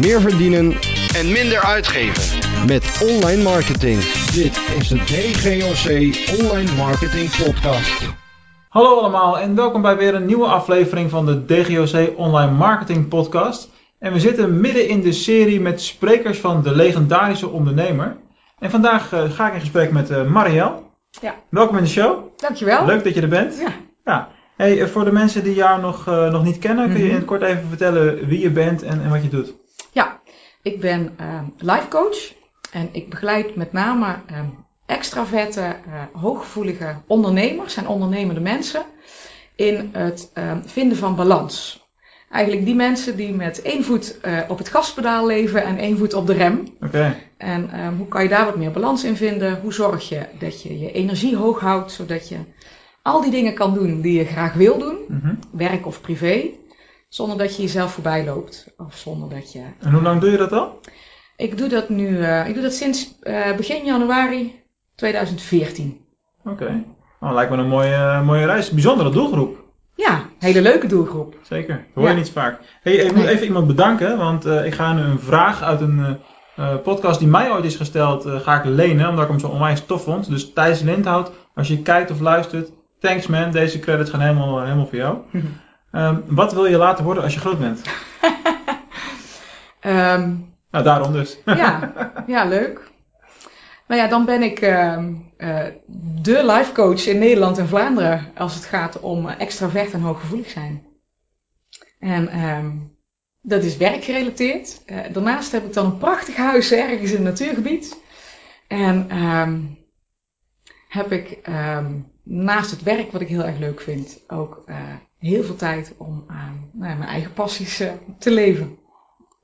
meer verdienen en minder uitgeven. met online marketing. Dit is de DGOC Online Marketing Podcast. Hallo allemaal en welkom bij weer een nieuwe aflevering van de DGOC Online Marketing Podcast. En we zitten midden in de serie met sprekers van de legendarische ondernemer. En vandaag eh, ga ik in gesprek met uh, Marielle. Ja. Welkom in de show. Dankjewel. Leuk dat je er bent. Ja. ja. Hey, eh, voor de mensen die jou nog, eh, nog niet kennen, kun je Mhm. in het kort even vertellen wie je bent en, en wat je doet? Ik ben ehm life coach en ik begeleid met name ehm extraverte, eh, hooggevoelige ondernemers en ondernemende mensen in het ehm, vinden van balans. Eigenlijk die mensen die met één voet eh, op het gaspedaal leven en één voet op de rem. Oké. En hoe kan je daar wat meer balans in vinden? Hoe zorg je dat je je energie hoog houdt, zodat je al die dingen kan doen die je graag wil doen, Mhm. werk of privé, zonder dat je jezelf voorbij loopt. Of zonder dat je En hoe lang doe je dat al? Ik doe dat nu, eh, ik doe dat sinds eh, begin januari 2014. Oké. Oh, lijkt me een mooie, mooie reis. Bijzondere doelgroep. Ja, hele leuke doelgroep. Zeker, dat hoor je Ja. niet vaak. Hey, ik moet even iemand bedanken, want eh, ik ga nu een vraag uit een eh, eh, podcast die mij ooit is gesteld, eh, ga ik lenen, omdat ik hem zo onwijs tof vond. Dus Thijs Lindhout, als je kijkt of luistert, thanks man, deze credits gaan helemaal, eh, helemaal voor jou. Ehm, wat wil je laten worden als je groot bent? Ehm, Nou, daarom dus. ja, ja, leuk. Nou ja, dan ben ik ehm, eh, de life coach in Nederland en Vlaanderen als het gaat om eh, extravert en hooggevoelig zijn. En dat is werkgerelateerd. Eh, daarnaast heb ik dan een prachtig huis ergens in het natuurgebied. En heb ik naast het werk, wat ik heel erg leuk vind, ook heel veel tijd om aan nou ja, mijn eigen passies eh, te leven.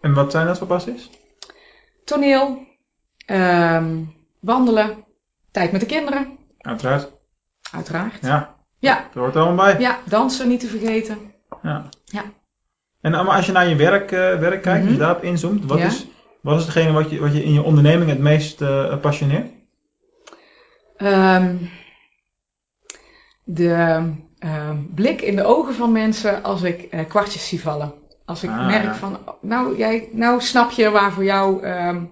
En wat zijn dat voor passies? Toneel, ehm, wandelen, tijd met de kinderen, Uiteraard. uiteraard. Ja, Ja, dat hoort er allemaal bij. ja, dansen niet te vergeten. Ja. Ja. En maar als je naar je werk, eh, werk kijkt, als je daarop inzoomt, wat, Ja. is, wat is hetgene wat je, wat je in je onderneming het meest eh passioneert? Ehm, de ehm, blik in de ogen van mensen als ik eh, kwartjes zie vallen. Als ik Ah, merk ja. van, nou, jij, nou snap je waar voor jou ehm,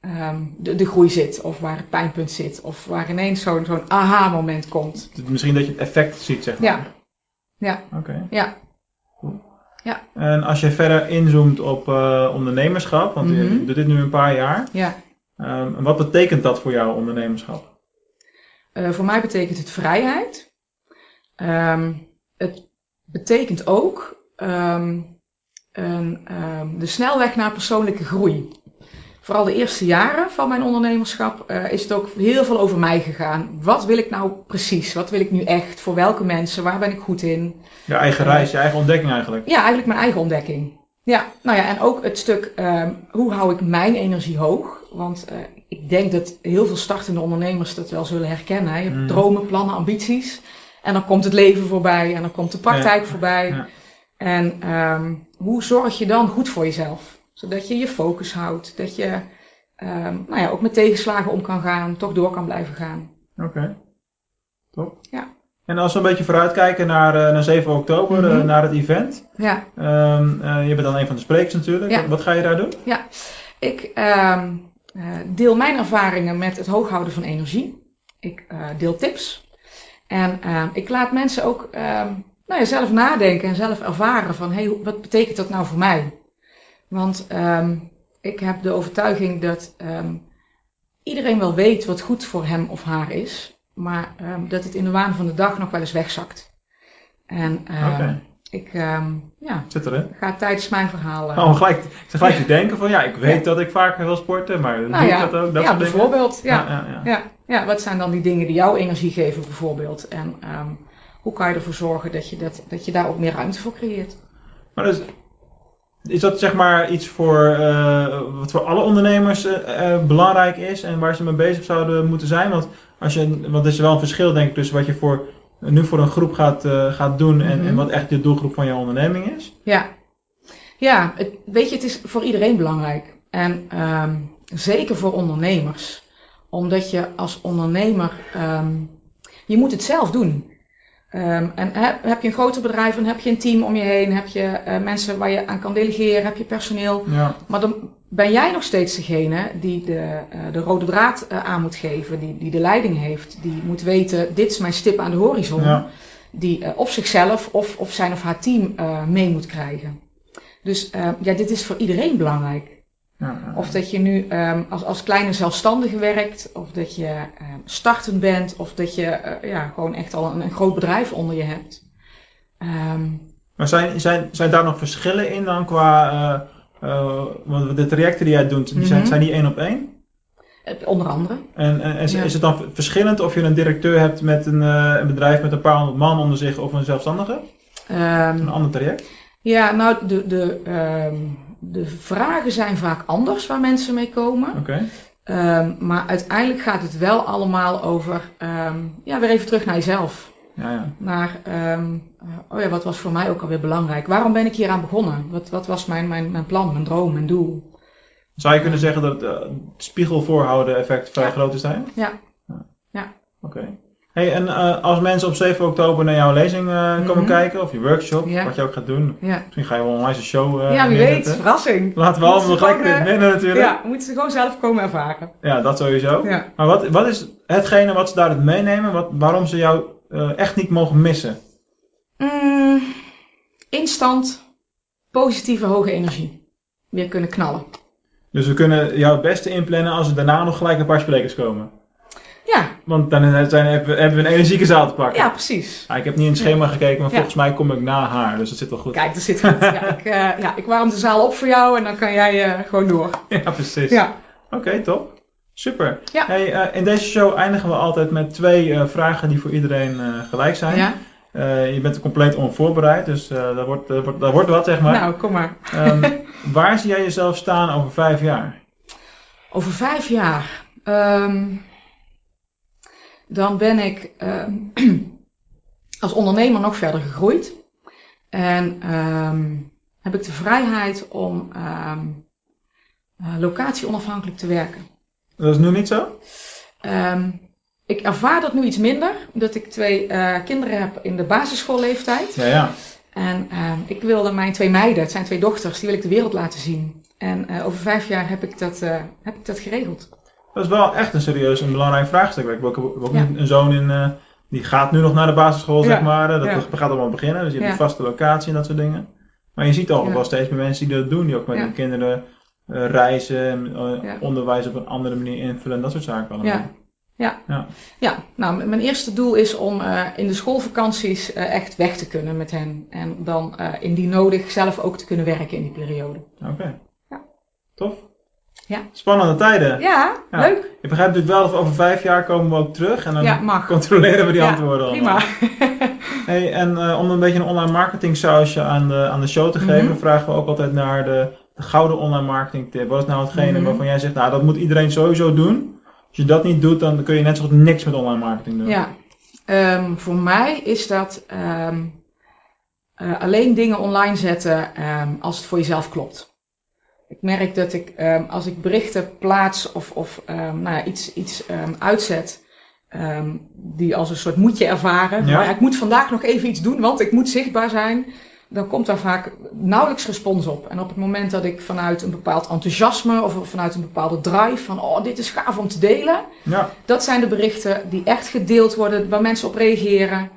ehm, de, de groei zit. Of waar het pijnpunt zit. Of waar ineens zo'n zo'n aha-moment komt. Misschien dat je het effect ziet, zeg maar. Ja, ja, Oké. ja. En als je verder inzoomt op eh, ondernemerschap, want je Mhm. doet dit nu een paar jaar, ja. wat betekent dat voor jou, ondernemerschap? Eh, voor mij betekent het vrijheid. Ehm, het betekent ook ehm, een, ehm, de snelweg naar persoonlijke groei. Vooral de eerste jaren van mijn ondernemerschap eh, is het ook heel veel over mij gegaan. Wat wil ik nou precies? Wat wil ik nu echt? Voor welke mensen? Waar ben ik goed in? Je eigen reis, je eigen ontdekking eigenlijk. Ja, eigenlijk mijn eigen ontdekking. Ja, nou ja, en ook het stuk hoe hou ik mijn energie hoog? Want eh, ik denk dat heel veel startende ondernemers dat wel zullen herkennen. hè. Je hebt Mm. dromen, plannen, ambities. En dan komt het leven voorbij en dan komt de praktijk voorbij. Ja. En ehm, hoe zorg je dan goed voor jezelf? Zodat je je focus houdt. Dat je ehm, nou ja, ook met tegenslagen om kan gaan, toch door kan blijven gaan. Oké. Top. Ja. En als we een beetje vooruitkijken naar, eh, naar 7 oktober, Mhm. eh, naar het event. Ja, Ehm, eh, je bent dan een van de sprekers natuurlijk. Ja. Wat, ga je daar doen? Ik ehm, eh, deel mijn ervaringen met het hooghouden van energie. Ik deel tips. En ehm, ik laat mensen ook ehm, nou ja, zelf nadenken en zelf ervaren van hey, wat betekent dat nou voor mij? Want ehm, ik heb de overtuiging dat iedereen wel weet wat goed voor hem of haar is, maar dat het in de waan van de dag nog wel eens wegzakt. En. Ik ehm, ja, Zit erin? ga tijdens mijn verhaal. eh, Oh, gelijk, ze gelijk te denken van ja, ik weet dat ik vaker wil sporten, maar nou doe ik dat ook? Dat ja bijvoorbeeld. Ja. Ja, ja, ja. Ja, ja, wat zijn dan die dingen die jou energie geven bijvoorbeeld? En ehm, hoe kan je ervoor zorgen dat je, dat, dat je daar ook meer ruimte voor creëert? Maar dus, is dat zeg maar iets voor, eh, wat voor alle ondernemers eh, belangrijk is en waar ze mee bezig zouden moeten zijn? Want, als je, want er is wel een verschil denk ik tussen wat je voor, nu voor een groep gaat, eh, gaat doen en, Mhm. en wat echt de doelgroep van je onderneming is. Ja, ja het, weet je, het is voor iedereen belangrijk. En ehm, zeker voor ondernemers. Omdat je als ondernemer, ehm, je moet het zelf doen. Ehm, en heb, heb je een groter bedrijf, dan heb je een team om je heen, heb je eh, mensen waar je aan kan delegeren, heb je personeel. Ja. Maar dan ben jij nog steeds degene die de, eh, de rode draad eh, aan moet geven, die, die de leiding heeft, die moet weten, dit is mijn stip aan de horizon, Ja. die of zichzelf of, of zijn of haar team mee moet krijgen. Dus eh, ja, dit is voor iedereen belangrijk. Of dat je nu ehm, als, als kleine zelfstandige werkt, of dat je ehm, startend bent, of dat je eh, ja, gewoon echt al een, een groot bedrijf onder je hebt. Ehm, Maar zijn, zijn, zijn daar nog verschillen in dan qua... eh, eh, want de trajecten die jij doet, die zijn, Mhm. zijn die één op één? onder andere. En, en is, Ja. is het dan verschillend of je een directeur hebt met een, eh, een bedrijf met een paar honderd man onder zich of een zelfstandige? Ehm, Een ander traject? ja, nou, de, de, ehm, de vragen zijn vaak anders waar mensen mee komen. Oké. Ehm, maar uiteindelijk gaat het wel allemaal over, ehm, ja, weer even terug naar jezelf. Ja, ja. naar, ehm, eh, oh ja, wat was voor mij ook alweer belangrijk? Waarom ben ik hier aan begonnen? Wat, wat was mijn, mijn, mijn plan, mijn droom, mijn doel? Zou je kunnen zeggen dat het eh, spiegel voorhouden effect vrij Ja. groot is. Ja. Ja. Oké. Hey, en eh, als mensen op 7 oktober naar jouw lezing eh, komen Mhm. kijken, of je workshop, Ja. wat je ook gaat doen, Ja, misschien ga je wel een nice show eh ja wie weet, verrassing. Laten we allemaal het gewoon, midden natuurlijk. Ja, moeten ze gewoon zelf komen ervaren. Ja, dat sowieso. Ja. Maar wat, wat is hetgene wat ze daaruit meenemen, wat, waarom ze jou echt niet mogen missen? Mm, instant, positieve, hoge energie. Weer kunnen knallen. Dus we kunnen jou het beste inplannen als er daarna nog gelijk een paar sprekers komen. Ja, Want dan zijn, hebben, we, hebben we een energieke zaal te pakken. ja precies. Ah, ik heb niet in het schema gekeken, maar Ja. volgens mij kom ik na haar, dus dat zit wel goed. Kijk, dat zit goed. ja, ik, eh, ja, ik warm de zaal op voor jou en dan kan jij eh, gewoon door. Ja, precies. Ja. Oké, top. Super. Ja. Hey, eh, in deze show eindigen we altijd met twee vragen die voor iedereen gelijk zijn. ja? Je bent er compleet onvoorbereid, dus daar, wordt, daar, wordt, daar wordt wat, zeg maar. Nou, kom maar. Ehm, waar zie jij jezelf staan over vijf jaar? Over vijf jaar. ehm, dan ben ik ehm, als ondernemer nog verder gegroeid. En ehm, heb ik de vrijheid om ehm, eh, locatie onafhankelijk te werken. Dat is nu niet zo? Ehm, ik ervaar dat nu iets minder, omdat ik twee eh, kinderen heb in de basisschoolleeftijd. Ja, ja. En ik wilde mijn twee meiden, het zijn twee dochters, die wil ik de wereld laten zien. En eh, over vijf jaar heb ik dat, eh, heb ik dat geregeld. Dat is wel echt een serieus en belangrijk vraagstuk. Ik heb ook, Ja. een, zoon in, eh, die gaat nu nog naar de basisschool, zeg maar. Dat Ja. gaat allemaal beginnen, dus je hebt een vaste locatie en dat soort dingen. Maar je ziet al wel steeds meer mensen die dat doen, die ook met hun kinderen eh, reizen, eh, onderwijs op een andere manier invullen en dat soort zaken allemaal. Ja. Ja. Ja. Nou, mijn eerste doel is om in de schoolvakanties echt weg te kunnen met hen. En dan eh, indien nodig zelf ook te kunnen werken in die periode. Oké. Ja. Tof. Ja. Spannende tijden. Ja, Ja. leuk. Ik begrijp natuurlijk wel dat over vijf jaar komen we ook terug en dan Ja, controleren we die antwoorden allemaal. Prima. Hey, en eh, om een beetje een online marketing sausje aan de, aan de show te geven, Mhm. vragen we ook altijd naar de, de gouden online marketing tip. Wat is nou hetgene Mhm. waarvan jij zegt, nou dat moet iedereen sowieso doen. Als je dat niet doet, dan kun je net zo goed niks met online marketing doen. Ja, Ehm, voor mij is dat ehm, eh, alleen dingen online zetten ehm, als het voor jezelf klopt. Ik merk dat ik ehm, als ik berichten plaats of, of ehm, nou ja, iets, iets ehm, uitzet, die als een soort moetje ervaren. Ja. Maar ik moet vandaag nog even iets doen, want ik moet zichtbaar zijn. Dan komt daar vaak nauwelijks respons op. En op het moment dat ik vanuit een bepaald enthousiasme of vanuit een bepaalde drive van oh, dit is gaaf om te delen. Ja, Dat zijn de berichten die echt gedeeld worden, waar mensen op reageren.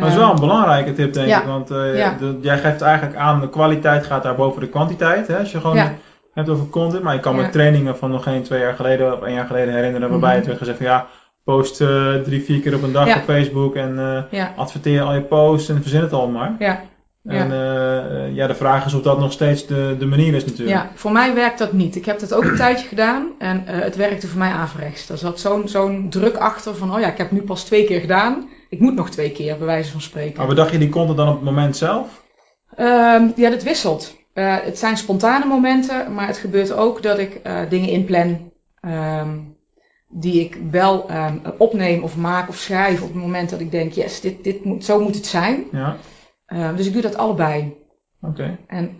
Dat is wel een belangrijke tip denk ja. ik. Want eh, Ja. de- jij geeft eigenlijk aan, de kwaliteit gaat daar boven de kwantiteit. Hè? Als je gewoon Ja. hebt over content. Maar je kan met trainingen van nog geen twee jaar geleden of één jaar geleden herinneren. Waarbij Mhm. het werd gezegd van ja, post eh, drie, vier keer op een dag op Facebook. En Ja, adverteer al je posts en verzin het allemaal maar. ja, En ja, de vraag is of dat nog steeds de, de manier is natuurlijk. ja, voor mij werkt dat niet. Ik heb dat ook een tijdje gedaan en het werkte voor mij averechts. Er zat zo'n zo'n druk achter van, oh ja, ik heb nu pas twee keer gedaan. Ik moet nog twee keer, bij wijze van spreken. Maar bedacht je die content dan op het moment zelf? Ehm, ja, dat wisselt. Eh, het zijn spontane momenten, maar het gebeurt ook dat ik eh, dingen inplan. ehm, die ik wel ehm, opneem of maak of schrijf op het moment dat ik denk, yes, dit, dit moet, zo moet het zijn. Ja, dus ik doe dat allebei. oké. En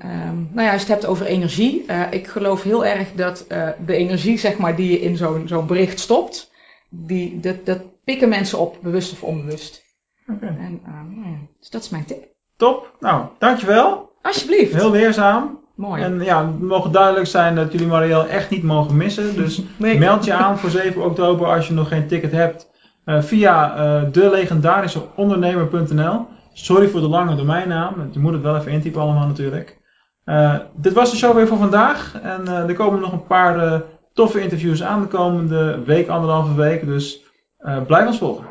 nou ja, als je het hebt over energie, eh, ik geloof heel erg dat de energie zeg maar, die je in zo'n zo'n bericht stopt, die, dat, dat pikken mensen op, bewust of onbewust. Oké. En, eh, nou ja, dus dat is mijn tip. Top. Nou, dankjewel. Alsjeblieft. Heel leerzaam. Mooi. En ja, het mogen duidelijk zijn dat jullie Marielle echt niet mogen missen. Dus Nee. meld je aan voor 7 oktober als je nog geen ticket hebt. eh, via eh de legendarische ondernemer.nl. Sorry voor de lange domeinnaam. Je moet het wel even intypen allemaal natuurlijk. Dit was de show weer voor vandaag. En er komen nog een paar toffe interviews aan de komende week, anderhalve week. Dus eh, blijf ons volgen.